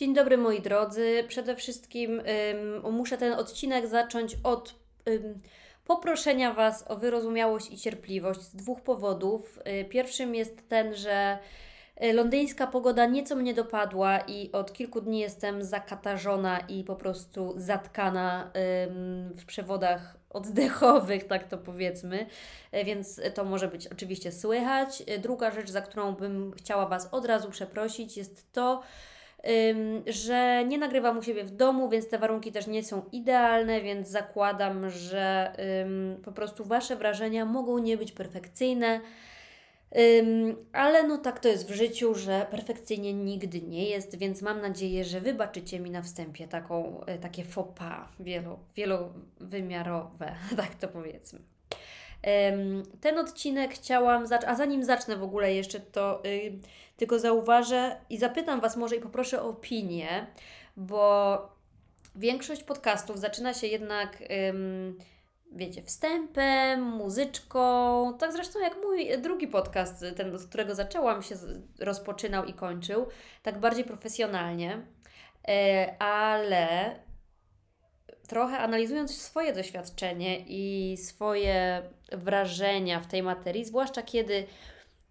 Dzień dobry moi drodzy. Przede wszystkim ym, muszę ten odcinek zacząć od ym, poproszenia Was o wyrozumiałość i cierpliwość z dwóch powodów. Y, pierwszym jest ten, że y, londyńska pogoda nieco mnie dopadła i od kilku dni jestem zakatarzona i po prostu zatkana ym, w przewodach oddechowych, tak to powiedzmy, Y, więc to może być oczywiście słychać. Druga rzecz, za którą bym chciała Was od razu przeprosić, jest to, że nie nagrywam u siebie w domu, więc te warunki też nie są idealne, więc zakładam, że po prostu Wasze wrażenia mogą nie być perfekcyjne. Ale no tak to jest w życiu, że perfekcyjnie nigdy nie jest, więc mam nadzieję, że wybaczycie mi na wstępie taką, e, takie faux pas wielo, wielowymiarowe, tak to powiedzmy. Ten odcinek chciałam zacząć, a zanim zacznę w ogóle jeszcze, to tylko zauważę i zapytam Was może i poproszę o opinię, bo większość podcastów zaczyna się jednak, wiecie, wstępem, muzyczką, tak zresztą jak mój drugi podcast, ten, od którego zaczęłam, się rozpoczynał i kończył, tak bardziej profesjonalnie, E, ale trochę analizując swoje doświadczenie i swoje wrażenia w tej materii, zwłaszcza kiedy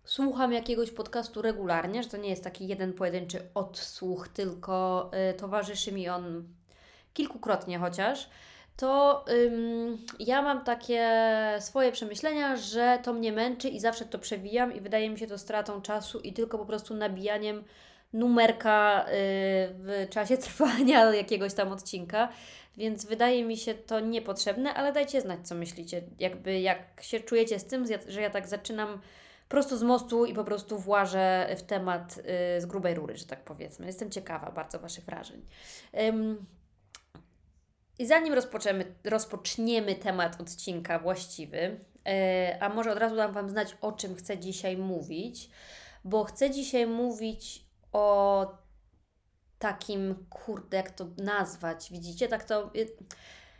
słucham jakiegoś podcastu regularnie, że to nie jest taki jeden pojedynczy odsłuch, tylko y, towarzyszy mi on kilkukrotnie chociaż, to ym, ja mam takie swoje przemyślenia, że to mnie męczy i zawsze to przewijam i wydaje mi się to stratą czasu i tylko po prostu nabijaniem numerka y, w czasie trwania jakiegoś tam odcinka, więc wydaje mi się to niepotrzebne, ale dajcie znać, co myślicie. Jakby jak się czujecie z tym, że ja tak zaczynam prosto z mostu i po prostu włażę w temat y, z grubej rury, że tak powiedzmy. Jestem ciekawa bardzo Waszych wrażeń. Ym, I zanim rozpoczniemy, rozpoczniemy temat odcinka właściwy, y, a może od razu dam Wam znać, o czym chcę dzisiaj mówić, bo chcę dzisiaj mówić o takim, kurde, jak to nazwać, widzicie, tak to, y,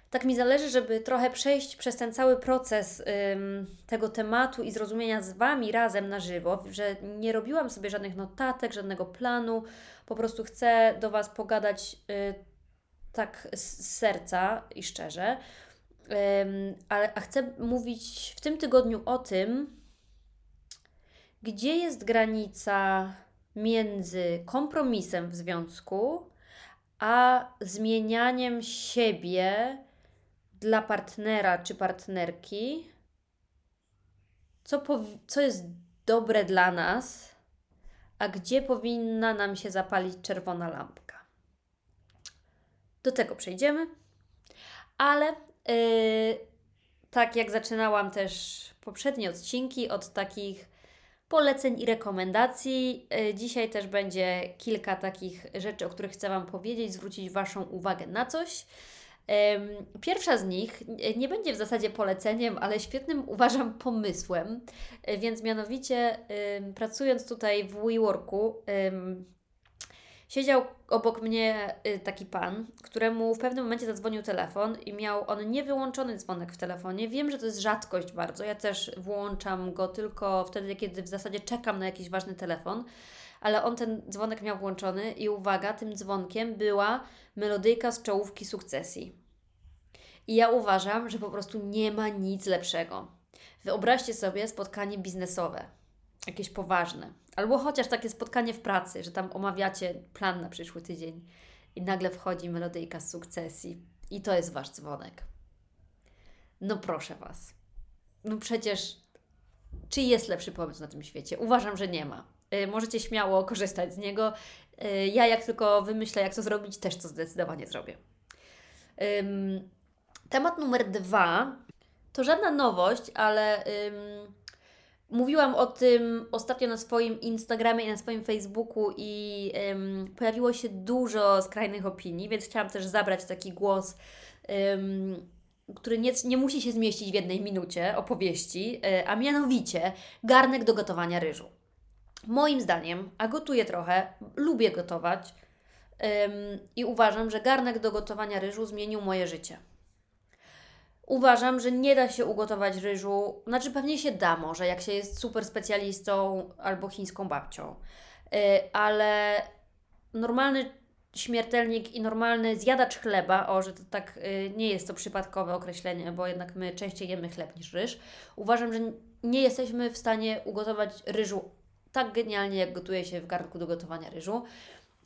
tak mi zależy, żeby trochę przejść przez ten cały proces ym, tego tematu i zrozumienia z Wami razem na żywo, że nie robiłam sobie żadnych notatek, żadnego planu, po prostu chcę do Was pogadać y, tak z serca i szczerze, Ym, ale, a chcę mówić w tym tygodniu o tym, gdzie jest granica między kompromisem w związku, a zmienianiem siebie dla partnera czy partnerki, co, co jest dobre dla nas, a gdzie powinna nam się zapalić czerwona lampka. Do tego przejdziemy, ale yy, tak jak zaczynałam też poprzednie odcinki od takich poleceń i rekomendacji. Y, Dzisiaj też będzie kilka takich rzeczy, o których chcę Wam powiedzieć, zwrócić Waszą uwagę na coś. Pierwsza z nich y, nie będzie w zasadzie poleceniem, ale świetnym uważam pomysłem, Y, więc mianowicie pracując tutaj w WeWorku, siedział obok mnie y, taki pan, któremu w pewnym momencie zadzwonił telefon i miał on niewyłączony dzwonek w telefonie. Wiem, że to jest rzadkość bardzo. Ja też włączam go tylko wtedy, kiedy w zasadzie czekam na jakiś ważny telefon, ale on ten dzwonek miał włączony i uwaga, tym dzwonkiem była melodyjka z czołówki sukcesji. I ja uważam, że po prostu nie ma nic lepszego. Wyobraźcie sobie spotkanie biznesowe, jakieś poważne, albo chociaż takie spotkanie w pracy, że tam omawiacie plan na przyszły tydzień i nagle wchodzi melodyjka z sukcesji i to jest Wasz dzwonek. No proszę Was. No przecież, czy jest lepszy pomysł na tym świecie? Uważam, że nie ma. Y, Możecie śmiało korzystać z niego. Y, Ja jak tylko wymyślę, jak to zrobić, też to zdecydowanie zrobię. Temat numer dwa to żadna nowość, ale mówiłam o tym ostatnio na swoim Instagramie i na swoim Facebooku i ym, pojawiło się dużo skrajnych opinii, więc chciałam też zabrać taki głos, ym, który nie, nie musi się zmieścić w jednej minucie opowieści, y, a mianowicie garnek do gotowania ryżu. Moim zdaniem, a gotuję trochę, lubię gotować ym, i uważam, że garnek do gotowania ryżu zmienił moje życie. Uważam, że nie da się ugotować ryżu, znaczy pewnie się da może, jak się jest super specjalistą albo chińską babcią, Yy, ale normalny śmiertelnik i normalny zjadacz chleba, o, że to tak y, nie jest to przypadkowe określenie, bo jednak my częściej jemy chleb niż ryż. Uważam, że nie jesteśmy w stanie ugotować ryżu tak genialnie, jak gotuje się w garnku do gotowania ryżu.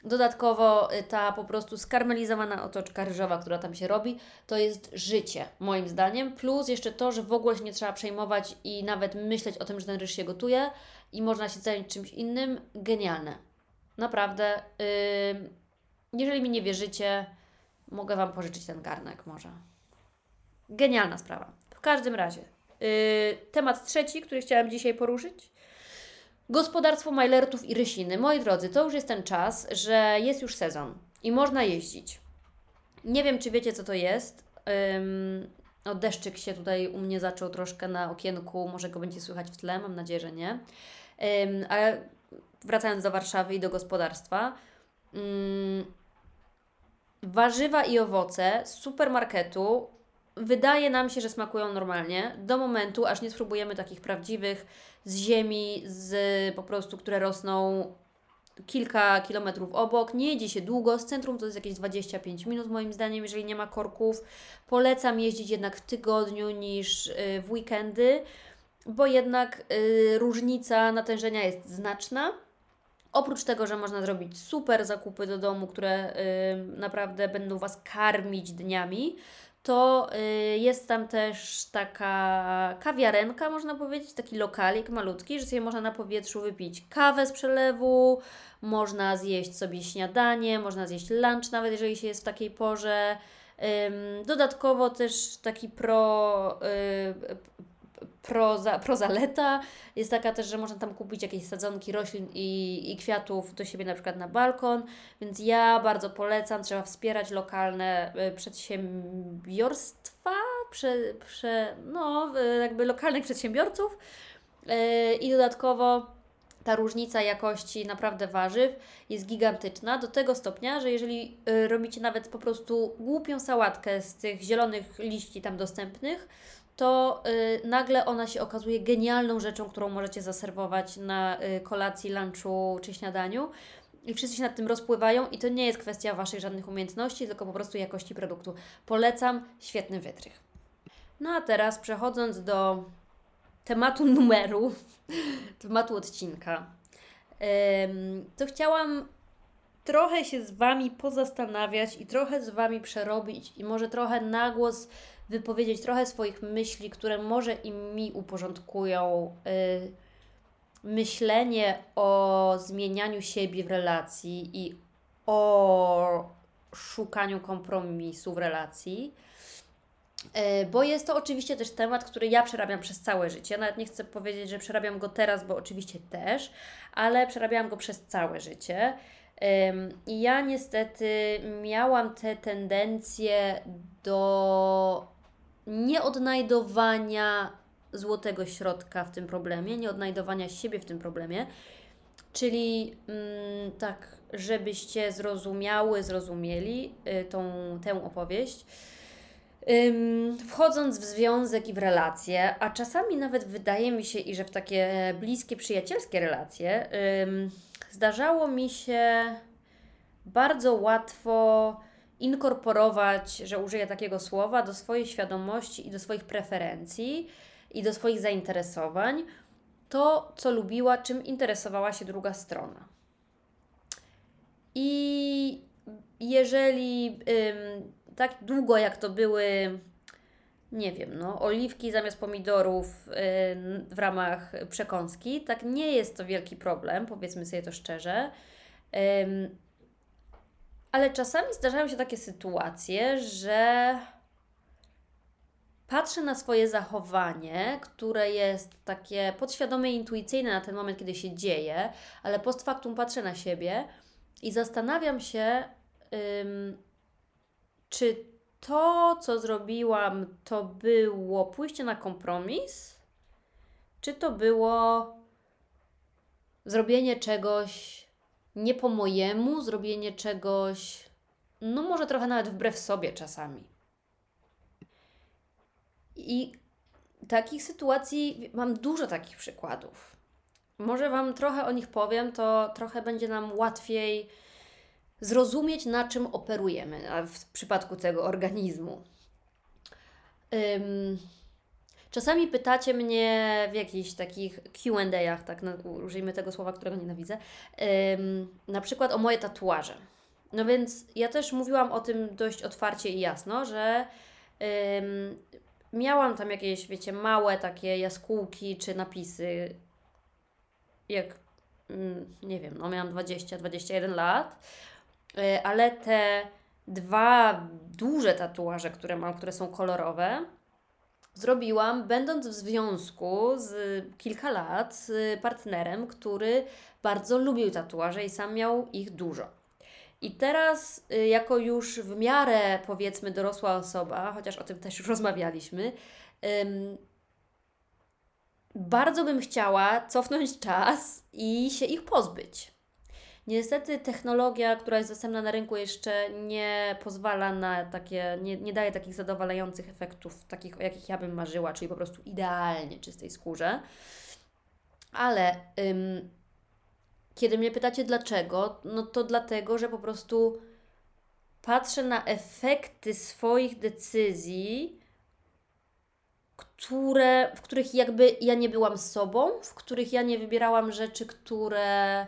Dodatkowo y, ta po prostu skarmelizowana otoczka ryżowa, która tam się robi, to jest życie, moim zdaniem. Plus jeszcze to, że w ogóle się nie trzeba przejmować i nawet myśleć o tym, że ten ryż się gotuje i można się zająć czymś innym. Genialne. Naprawdę. Yy, jeżeli mi nie wierzycie, mogę Wam pożyczyć ten garnek może. Genialna sprawa. W każdym razie. Yy, temat trzeci, który chciałam dzisiaj poruszyć. Gospodarstwo Majlertów i Rysiny. Moi drodzy, to już jest ten czas, że jest już sezon i można jeździć. Nie wiem, czy wiecie, co to jest. O, deszczyk się tutaj u mnie zaczął troszkę na okienku, może go będzie słychać w tle, mam nadzieję, że nie. Ym, ale wracając do Warszawy i do gospodarstwa. Ym, warzywa i owoce z supermarketu wydaje nam się, że smakują normalnie, do momentu, aż nie spróbujemy takich prawdziwych z ziemi, z po prostu, które rosną kilka kilometrów obok. Nie jedzie się długo, z centrum to jest jakieś 25 minut moim zdaniem, jeżeli nie ma korków. Polecam jeździć jednak w tygodniu niż y, w weekendy, bo jednak y, różnica natężenia jest znaczna. Oprócz tego, że można zrobić super zakupy do domu, które y, naprawdę będą Was karmić dniami, to y, jest tam też taka kawiarenka, można powiedzieć, taki lokalik malutki, że sobie można na powietrzu wypić kawę z przelewu, można zjeść sobie śniadanie, można zjeść lunch, nawet jeżeli się jest w takiej porze. Dodatkowo też taki pro, y, proza, prozaleta. Jest taka też, że można tam kupić jakieś sadzonki roślin i, i kwiatów do siebie na przykład na balkon, więc ja bardzo polecam, trzeba wspierać lokalne y, przedsiębiorstwa, prze, prze, no y, jakby lokalnych przedsiębiorców. Y, i dodatkowo ta różnica jakości naprawdę warzyw jest gigantyczna do tego stopnia, że jeżeli robicie nawet po prostu głupią sałatkę z tych zielonych liści tam dostępnych, to y, nagle ona się okazuje genialną rzeczą, którą możecie zaserwować na y, kolacji, lunchu czy śniadaniu. I wszyscy się nad tym rozpływają, i to nie jest kwestia Waszych żadnych umiejętności, tylko po prostu jakości produktu. Polecam, świetny wytrych. No a teraz przechodząc do tematu numeru, tematu odcinka, to chciałam trochę się z Wami pozastanawiać i trochę z Wami przerobić, i może trochę na głos wypowiedzieć trochę swoich myśli, które może i mi uporządkują y, myślenie o zmienianiu siebie w relacji i o szukaniu kompromisu w relacji. Y, bo jest to oczywiście też temat, który ja przerabiam przez całe życie. Nawet nie chcę powiedzieć, że przerabiam go teraz, bo oczywiście też, ale przerabiałam go przez całe życie. I ja niestety miałam te tendencje do nieodnajdowania złotego środka w tym problemie, nieodnajdowania siebie w tym problemie. Czyli mm, tak, żebyście zrozumiały, zrozumieli y, tą, tę opowieść. Wchodząc w związek i w relacje, a czasami nawet wydaje mi się, i że w takie bliskie, przyjacielskie relacje, zdarzało mi się bardzo łatwo inkorporować, że użyję takiego słowa, do swojej świadomości i do swoich preferencji i do swoich zainteresowań to, co lubiła, czym interesowała się druga strona. I jeżeli ym, tak długo jak to były, nie wiem, no, oliwki zamiast pomidorów ym, w ramach przekąski, tak nie jest to wielki problem, powiedzmy sobie to szczerze. Ale czasami zdarzają się takie sytuacje, że patrzę na swoje zachowanie, które jest takie podświadome i intuicyjne na ten moment, kiedy się dzieje, ale post factum patrzę na siebie i zastanawiam się, ym, czy to, co zrobiłam, to było pójście na kompromis, czy to było zrobienie czegoś nie po mojemu, zrobienie czegoś, no może trochę nawet wbrew sobie czasami. I takich sytuacji mam dużo takich przykładów. Może Wam trochę o nich powiem, to trochę będzie nam łatwiej zrozumieć, na czym operujemy w przypadku tego organizmu. Ym, czasami pytacie mnie w jakichś takich QA, tak użyjmy tego słowa, którego nienawidzę, ym, na przykład o moje tatuaże. No więc ja też mówiłam o tym dość otwarcie i jasno, że miałam tam jakieś, wiecie, małe takie jaskółki czy napisy, jak mm, nie wiem, no miałam 20-21 lat, ale te dwa duże tatuaże, które mam, które są kolorowe, zrobiłam będąc w związku z kilka lat z partnerem, który bardzo lubił tatuaże i sam miał ich dużo. I teraz, y, jako już w miarę powiedzmy dorosła osoba, chociaż o tym też już rozmawialiśmy, ym, bardzo bym chciała cofnąć czas i się ich pozbyć. Niestety technologia, która jest dostępna na rynku jeszcze nie pozwala na takie, nie, nie daje takich zadowalających efektów, takich o jakich ja bym marzyła, czyli po prostu idealnie czystej skórze. Ale ym, kiedy mnie pytacie dlaczego, no to dlatego, że po prostu patrzę na efekty swoich decyzji, które, w których jakby ja nie byłam sobą, w których ja nie wybierałam rzeczy, które,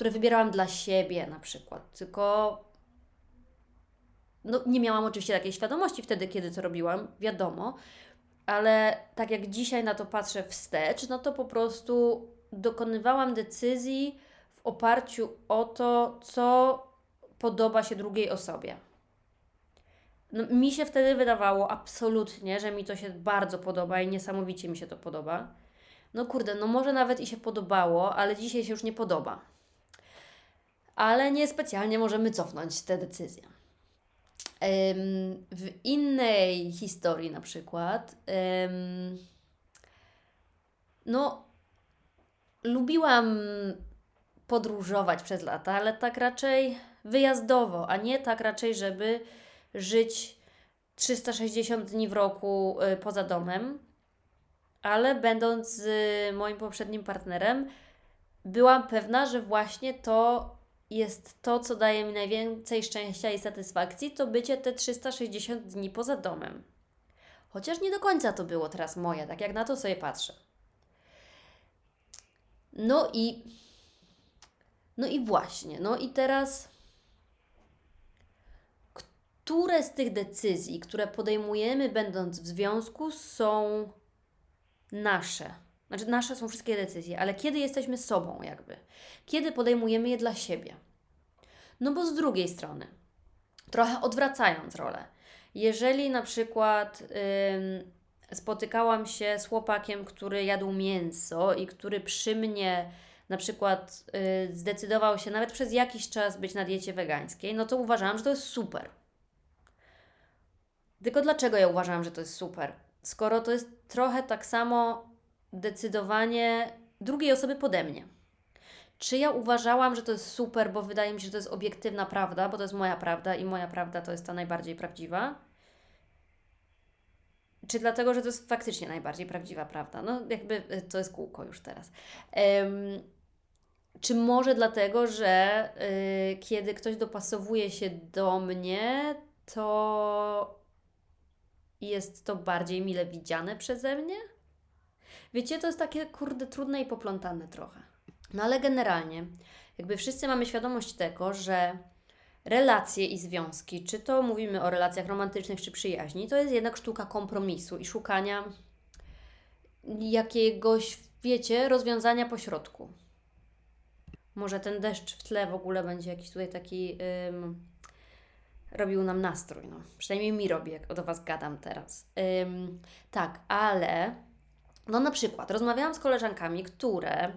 które wybierałam dla siebie na przykład, tylko no, nie miałam oczywiście takiej świadomości wtedy, kiedy to robiłam, wiadomo, ale tak jak dzisiaj na to patrzę wstecz, no to po prostu dokonywałam decyzji w oparciu o to, co podoba się drugiej osobie. No, mi się wtedy wydawało absolutnie, że mi to się bardzo podoba i niesamowicie mi się to podoba. No kurde, no może nawet i się podobało, ale dzisiaj się już nie podoba. Ale niespecjalnie możemy cofnąć tę decyzję. Ym, w innej historii na przykład, no lubiłam podróżować przez lata, ale tak raczej wyjazdowo, a nie tak raczej, żeby żyć 360 dni w roku y, poza domem. Ale będąc moim poprzednim partnerem, byłam pewna, że właśnie to jest to, co daje mi najwięcej szczęścia i satysfakcji, to bycie te 360 dni poza domem. Chociaż nie do końca to było teraz moje, tak jak na to sobie patrzę. No i. No i właśnie, no i teraz. Które z tych decyzji, które podejmujemy będąc w związku, są nasze? Znaczy, nasze są wszystkie decyzje, ale kiedy jesteśmy sobą, jakby? Kiedy podejmujemy je dla siebie? No bo z drugiej strony, trochę odwracając rolę, jeżeli na przykład spotykałam się z chłopakiem, który jadł mięso i który przy mnie na przykład y, zdecydował się nawet przez jakiś czas być na diecie wegańskiej, no to uważałam, że to jest super. Tylko dlaczego ja uważałam, że to jest super? Skoro to jest trochę tak samo decydowanie drugiej osoby pode mnie. Czy ja uważałam, że to jest super, bo wydaje mi się, że to jest obiektywna prawda, bo to jest moja prawda i moja prawda to jest ta najbardziej prawdziwa? Czy dlatego, że to jest faktycznie najbardziej prawdziwa prawda? No, jakby y, to jest kółko już teraz. Um, czy może dlatego, że y, kiedy ktoś dopasowuje się do mnie, to jest to bardziej mile widziane przeze mnie? Wiecie, to jest takie kurde trudne i poplątane trochę. No ale generalnie, jakby wszyscy mamy świadomość tego, że relacje i związki, czy to mówimy o relacjach romantycznych czy przyjaźni, to jest jednak sztuka kompromisu i szukania jakiegoś, wiecie, rozwiązania pośrodku. Może ten deszcz w tle w ogóle będzie jakiś tutaj taki ym, robił nam nastrój. No. Przynajmniej mi robi, jak do Was gadam teraz. Ym, tak, ale no na przykład rozmawiałam z koleżankami, które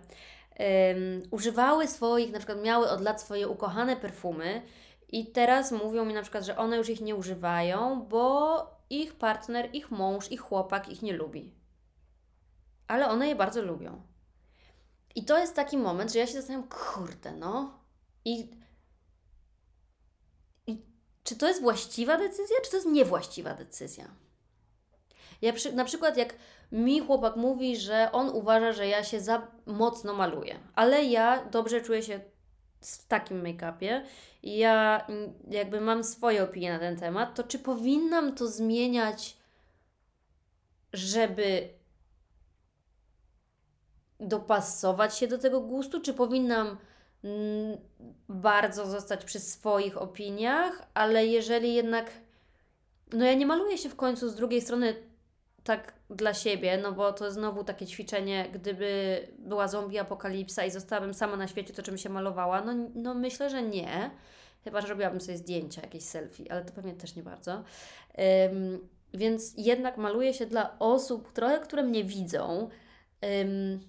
używały swoich, na przykład miały od lat swoje ukochane perfumy i teraz mówią mi na przykład, że one już ich nie używają, bo ich partner, ich mąż, ich chłopak ich nie lubi. Ale one je bardzo lubią. I to jest taki moment, że ja się zastanawiam, kurde, no. I, I czy to jest właściwa decyzja, czy to jest niewłaściwa decyzja? Ja przy, na przykład jak mi chłopak mówi, że on uważa, że ja się za mocno maluję, ale ja dobrze czuję się w takim make-upie i ja mm, jakby mam swoje opinie na ten temat, to czy powinnam to zmieniać, żeby dopasować się do tego gustu, czy powinnam mm, bardzo zostać przy swoich opiniach, ale jeżeli jednak, no ja nie maluję się w końcu z drugiej strony tak dla siebie, no bo to znowu takie ćwiczenie, gdyby była zombie apokalipsa i zostałabym sama na świecie, to czym się malowała, no, no myślę, że nie. Chyba, że robiłabym sobie zdjęcia, jakieś selfie, ale to pewnie też nie bardzo. Ym, więc jednak maluję się dla osób, trochę, które mnie widzą. Ym,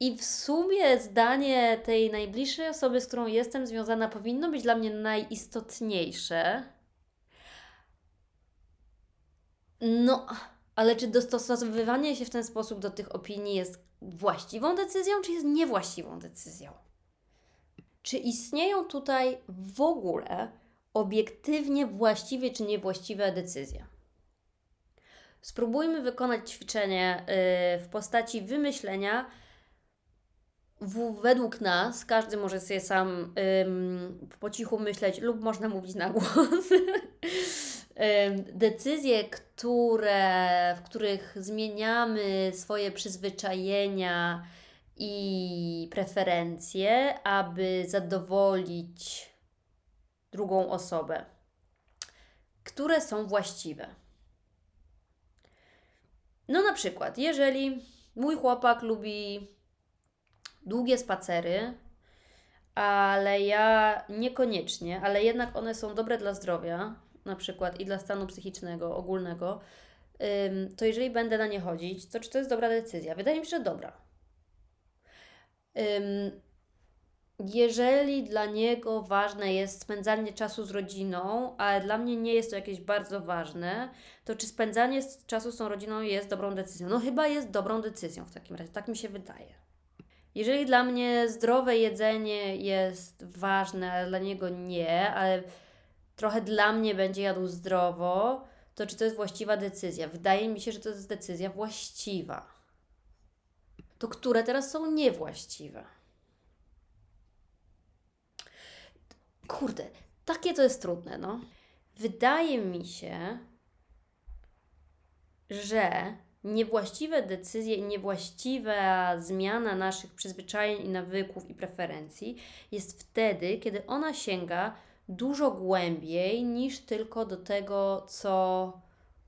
i w sumie zdanie tej najbliższej osoby, z którą jestem związana, powinno być dla mnie najistotniejsze. No, ale czy dostosowywanie się w ten sposób do tych opinii jest właściwą decyzją, czy jest niewłaściwą decyzją? Czy istnieją tutaj w ogóle obiektywnie właściwie czy niewłaściwe decyzje? Spróbujmy wykonać ćwiczenie yy, w postaci wymyślenia, w, według nas, każdy może sobie sam ym, po cichu myśleć lub można mówić na głos. decyzje, które, w których zmieniamy swoje przyzwyczajenia i preferencje, aby zadowolić drugą osobę, które są właściwe. No, na przykład, jeżeli mój chłopak lubi długie spacery, ale ja niekoniecznie, ale jednak one są dobre dla zdrowia, na przykład i dla stanu psychicznego, ogólnego, to jeżeli będę na nie chodzić, to czy to jest dobra decyzja? Wydaje mi się, że dobra. Jeżeli dla niego ważne jest spędzanie czasu z rodziną, ale dla mnie nie jest to jakieś bardzo ważne, to czy spędzanie czasu z tą rodziną jest dobrą decyzją? No chyba jest dobrą decyzją w takim razie, tak mi się wydaje. Jeżeli dla mnie zdrowe jedzenie jest ważne, ale dla niego nie, ale trochę dla mnie będzie jadł zdrowo, to czy to jest właściwa decyzja? Wydaje mi się, że to jest decyzja właściwa. To które teraz są niewłaściwe? Kurde, takie to jest trudne, no. Wydaje mi się, że niewłaściwe decyzje i niewłaściwa zmiana naszych przyzwyczajeń i nawyków i preferencji jest wtedy, kiedy ona sięga dużo głębiej niż tylko do tego, co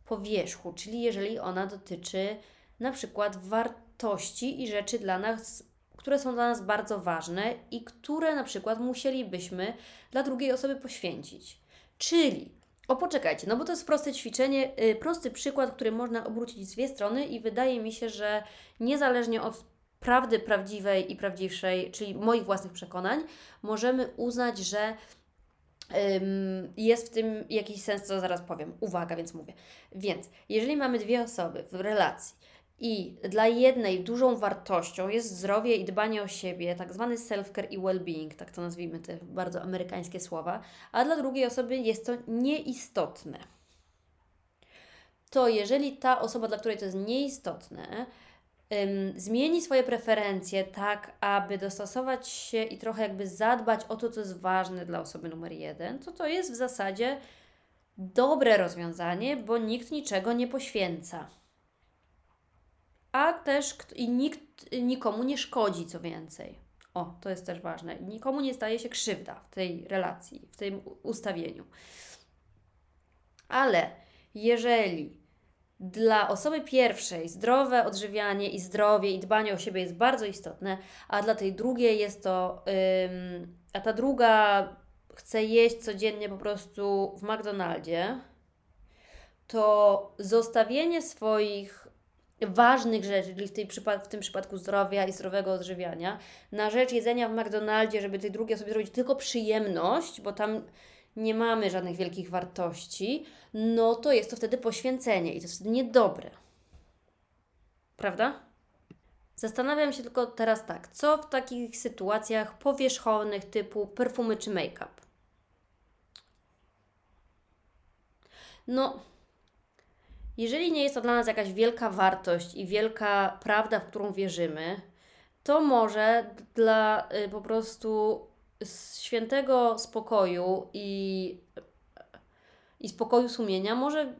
po wierzchu, czyli jeżeli ona dotyczy na przykład wartości i rzeczy dla nas, które są dla nas bardzo ważne i które na przykład musielibyśmy dla drugiej osoby poświęcić. Czyli o, poczekajcie, no bo to jest proste ćwiczenie, yy, prosty przykład, który można obrócić z dwie strony i wydaje mi się, że niezależnie od prawdy prawdziwej i prawdziwszej, czyli moich własnych przekonań, możemy uznać, że jest w tym jakiś sens, co zaraz powiem. Uwaga, więc mówię. Więc, jeżeli mamy dwie osoby w relacji i dla jednej dużą wartością jest zdrowie i dbanie o siebie, tak zwany self-care i well-being, tak to nazwijmy te bardzo amerykańskie słowa, a dla drugiej osoby jest to nieistotne. To jeżeli ta osoba, dla której to jest nieistotne, zmieni swoje preferencje tak, aby dostosować się i trochę jakby zadbać o to, co jest ważne dla osoby numer jeden, to to jest w zasadzie dobre rozwiązanie, bo nikt niczego nie poświęca a też i nikt nikomu nie szkodzi, co więcej. O, to jest też ważne. Nikomu nie staje się krzywda w tej relacji, w tym ustawieniu. Ale jeżeli dla osoby pierwszej zdrowe odżywianie i zdrowie i dbanie o siebie jest bardzo istotne, a dla tej drugiej jest to, ym, a ta druga chce jeść codziennie po prostu w McDonaldzie, to zostawienie swoich ważnych rzeczy, czyli w, tej w tym przypadku zdrowia i zdrowego odżywiania, na rzecz jedzenia w McDonaldzie, żeby tej drugiej osobie zrobić tylko przyjemność, bo tam nie mamy żadnych wielkich wartości, no to jest to wtedy poświęcenie i to jest wtedy niedobre. Prawda? Zastanawiam się tylko teraz tak, co w takich sytuacjach powierzchownych typu perfumy czy make-up? No, jeżeli nie jest to dla nas jakaś wielka wartość i wielka prawda, w którą wierzymy, to może dla y, po prostu s- świętego spokoju i, i spokoju sumienia może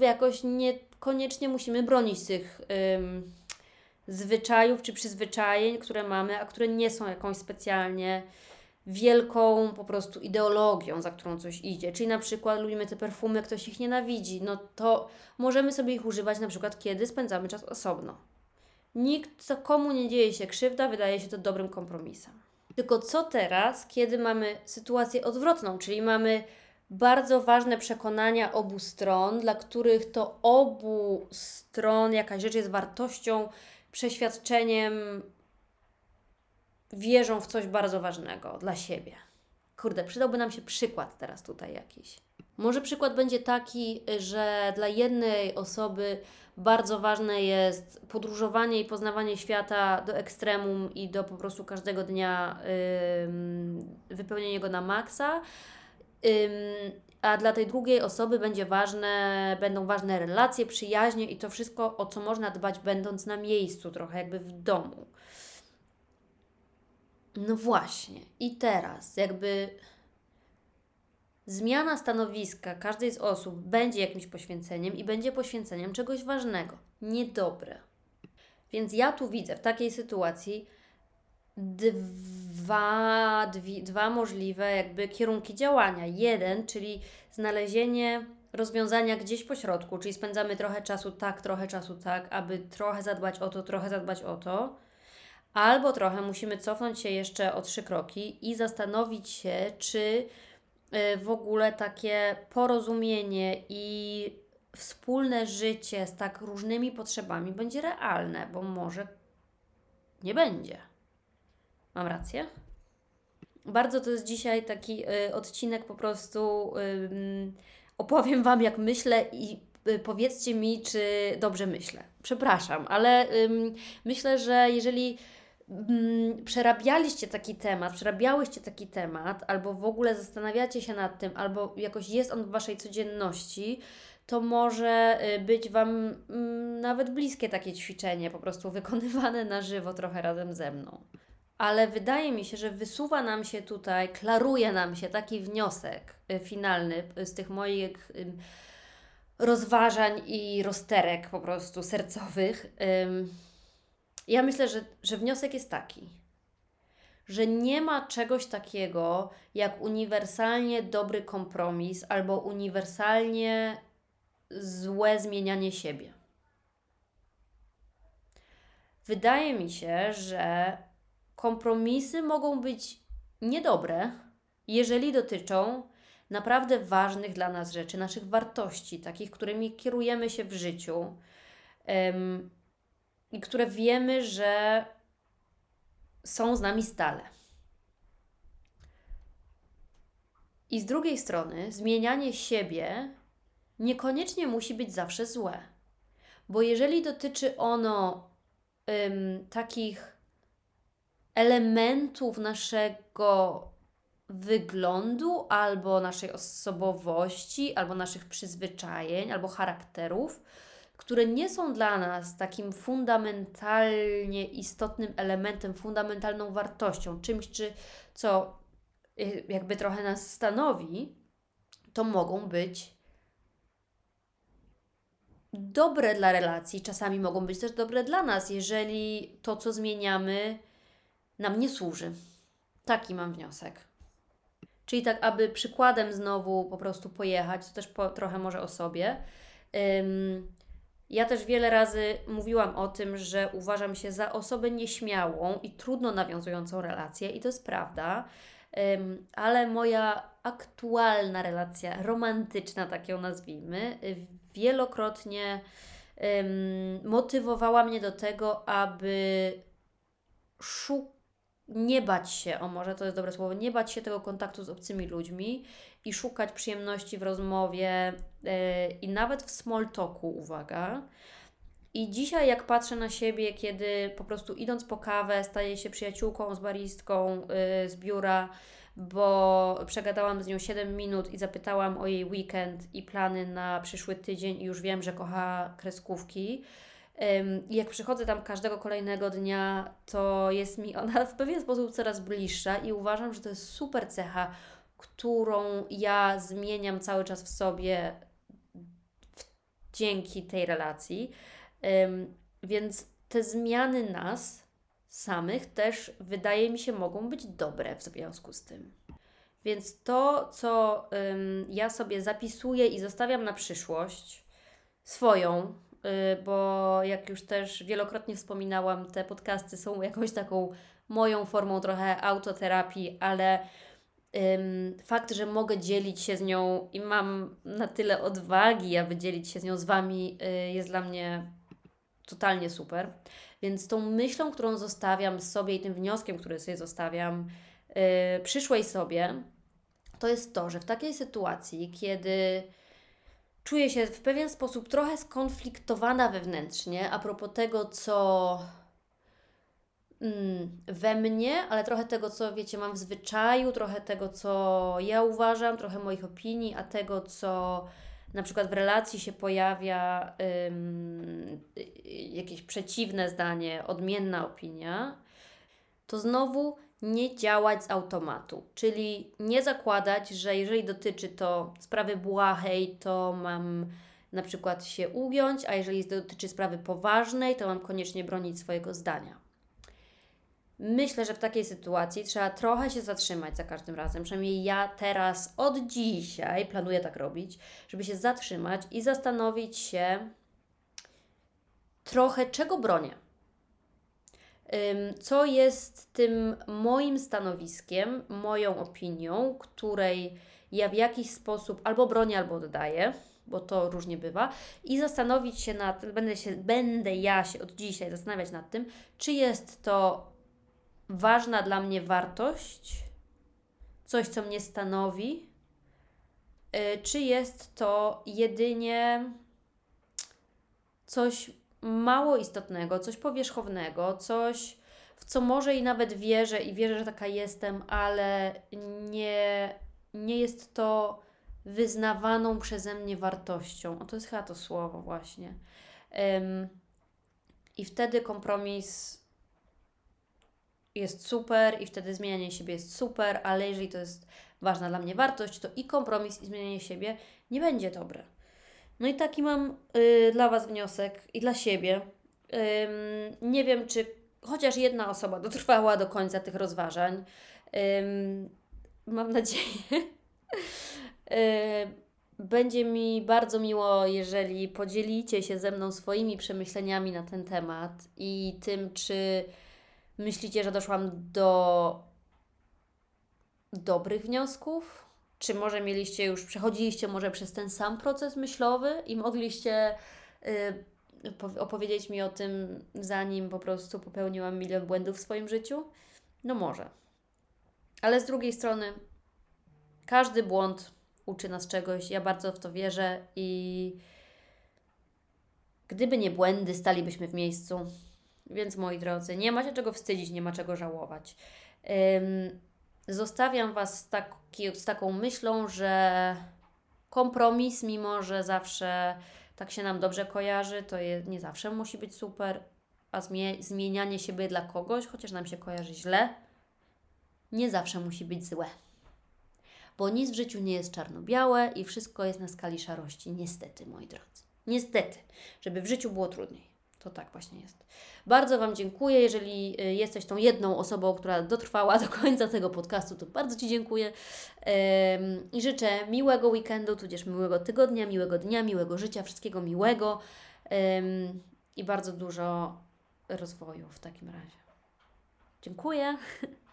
jakoś niekoniecznie musimy bronić tych ym, zwyczajów czy przyzwyczajeń, które mamy, a które nie są jakąś specjalnie wielką po prostu ideologią, za którą coś idzie. Czyli na przykład lubimy te perfumy, ktoś ich nienawidzi, no to możemy sobie ich używać na przykład kiedy spędzamy czas osobno. Nikt, komu nie dzieje się krzywda, wydaje się to dobrym kompromisem. Tylko co teraz, kiedy mamy sytuację odwrotną, czyli mamy bardzo ważne przekonania obu stron, dla których to obu stron jakaś rzecz jest wartością, przeświadczeniem, wierzą w coś bardzo ważnego dla siebie. Kurde, przydałby nam się przykład teraz tutaj jakiś. Może przykład będzie taki, że dla jednej osoby bardzo ważne jest podróżowanie i poznawanie świata do ekstremum i do po prostu każdego dnia ym, wypełnienie go na maksa. A dla tej drugiej osoby będzie ważne, będą ważne relacje, przyjaźnie i to wszystko, o co można dbać, będąc na miejscu, trochę jakby w domu. No właśnie. I teraz, jakby zmiana stanowiska każdej z osób będzie jakimś poświęceniem i będzie poświęceniem czegoś ważnego, niedobre. Więc ja tu widzę w takiej sytuacji dwa, dwie, dwa możliwe jakby kierunki działania. Jeden, czyli znalezienie rozwiązania gdzieś po środku, czyli spędzamy trochę czasu tak, trochę czasu tak, aby trochę zadbać o to, trochę zadbać o to. Albo trochę musimy cofnąć się jeszcze o trzy kroki i zastanowić się, czy w ogóle takie porozumienie i wspólne życie z tak różnymi potrzebami będzie realne, bo może nie będzie. Mam rację? Bardzo to jest dzisiaj taki y, odcinek po prostu. ym, opowiem Wam, jak myślę i y, powiedzcie mi, czy dobrze myślę. Przepraszam, ale ym, myślę, że jeżeli mm, przerabialiście taki temat, przerabiałyście taki temat, albo w ogóle zastanawiacie się nad tym, albo jakoś jest on w Waszej codzienności, to może y, być Wam mm, nawet bliskie takie ćwiczenie, po prostu wykonywane na żywo trochę razem ze mną. Ale wydaje mi się, że wysuwa nam się tutaj, klaruje nam się taki wniosek y, finalny z tych moich rozważań i rozterek po prostu sercowych. Ja myślę, że, że wniosek jest taki, że nie ma czegoś takiego jak uniwersalnie dobry kompromis albo uniwersalnie złe zmienianie siebie. Wydaje mi się, że kompromisy mogą być niedobre, jeżeli dotyczą naprawdę ważnych dla nas rzeczy, naszych wartości, takich, którymi kierujemy się w życiu i które wiemy, że są z nami stale. I z drugiej strony, zmienianie siebie niekoniecznie musi być zawsze złe, bo jeżeli dotyczy ono em, takich elementów naszego wyglądu, albo naszej osobowości, albo naszych przyzwyczajeń, albo charakterów, które nie są dla nas takim fundamentalnie istotnym elementem, fundamentalną wartością, czymś, czy co y, jakby trochę nas stanowi, to mogą być dobre dla relacji, czasami mogą być też dobre dla nas, jeżeli to, co zmieniamy, nam nie służy. Taki mam wniosek. Czyli tak, aby przykładem znowu po prostu pojechać, to też po, trochę może o sobie. Ja też wiele razy mówiłam o tym, że uważam się za osobę nieśmiałą i trudno nawiązującą relację, i to jest prawda, ale moja aktualna relacja romantyczna, tak ją nazwijmy, wielokrotnie motywowała mnie do tego, aby szukać nie bać się, o może to jest dobre słowo, nie bać się tego kontaktu z obcymi ludźmi i szukać przyjemności w rozmowie yy, i nawet w small talku, uwaga. I dzisiaj, jak patrzę na siebie, kiedy po prostu idąc po kawę, staję się przyjaciółką z baristką yy, z biura, bo przegadałam z nią 7 minut i zapytałam o jej weekend i plany na przyszły tydzień, i już wiem, że kocha kreskówki I jak przychodzę tam każdego kolejnego dnia, to jest mi ona w pewien sposób coraz bliższa i uważam, że to jest super cecha, którą ja zmieniam cały czas w sobie w, dzięki tej relacji. Ym, więc te zmiany nas samych też wydaje mi się mogą być dobre w związku z tym. Więc to, co ym, ja sobie zapisuję i zostawiam na przyszłość, swoją, y, bo jak już też wielokrotnie wspominałam, te podcasty są jakąś taką moją formą trochę autoterapii, ale fakt, że mogę dzielić się z nią i mam na tyle odwagi, aby dzielić się z nią z Wami, y, jest dla mnie totalnie super. Więc tą myślą, którą zostawiam sobie i tym wnioskiem, który sobie zostawiam yy, przyszłej sobie, to jest to, że w takiej sytuacji, kiedy czuję się w pewien sposób trochę skonfliktowana wewnętrznie a propos tego, co we mnie, ale trochę tego, co wiecie, mam w zwyczaju, trochę tego, co ja uważam, trochę moich opinii, a tego, co na przykład w relacji się pojawia ym, jakieś przeciwne zdanie, odmienna opinia, to znowu nie działać z automatu, czyli nie zakładać, że jeżeli dotyczy to sprawy błahej, to mam na przykład się ugiąć, a jeżeli dotyczy sprawy poważnej, to mam koniecznie bronić swojego zdania. Myślę, że w takiej sytuacji trzeba trochę się zatrzymać za każdym razem. Przynajmniej ja teraz od dzisiaj planuję tak robić, żeby się zatrzymać i zastanowić się trochę, czego bronię. Co jest tym moim stanowiskiem, moją opinią, której ja w jakiś sposób albo bronię, albo oddaję, bo to różnie bywa, i zastanowić się nad, będę, się, będę ja się od dzisiaj zastanawiać nad tym, czy jest to ważna dla mnie wartość, coś, co mnie stanowi, y, czy jest to jedynie coś mało istotnego, coś powierzchownego, coś, w co może i nawet wierzę i wierzę, że taka jestem, ale nie, nie jest to wyznawaną przeze mnie wartością. O, to jest chyba to słowo właśnie. Um, I wtedy kompromis jest super i wtedy zmienianie siebie jest super, ale jeżeli to jest ważna dla mnie wartość, to i kompromis, i zmienianie siebie nie będzie dobre. No i taki mam y, dla Was wniosek i dla siebie. Nie wiem, czy chociaż jedna osoba dotrwała do końca tych rozważań. Mam nadzieję. y, będzie mi bardzo miło, jeżeli podzielicie się ze mną swoimi przemyśleniami na ten temat i tym, czy myślicie, że doszłam do dobrych wniosków? Czy może mieliście już, przechodziliście może przez ten sam proces myślowy i mogliście y, opowiedzieć mi o tym, zanim po prostu popełniłam milion błędów w swoim życiu? No może. Ale z drugiej strony, każdy błąd uczy nas czegoś. Ja bardzo w to wierzę i gdyby nie błędy, stalibyśmy w miejscu. Więc moi drodzy, nie ma się czego wstydzić, nie ma czego żałować. Ym, zostawiam Was z, taki, z taką myślą, że kompromis, mimo że zawsze tak się nam dobrze kojarzy, to je, nie zawsze musi być super, a zmie zmienianie siebie dla kogoś, chociaż nam się kojarzy źle, nie zawsze musi być złe. Bo nic w życiu nie jest czarno-białe i wszystko jest na skali szarości, niestety, moi drodzy. Niestety, żeby w życiu było trudniej. To tak właśnie jest. Bardzo Wam dziękuję. Jeżeli y, jesteś tą jedną osobą, która dotrwała do końca tego podcastu, to bardzo Ci dziękuję. I życzę miłego weekendu, tudzież miłego tygodnia, miłego dnia, miłego życia, wszystkiego miłego i bardzo dużo rozwoju w takim razie. Dziękuję.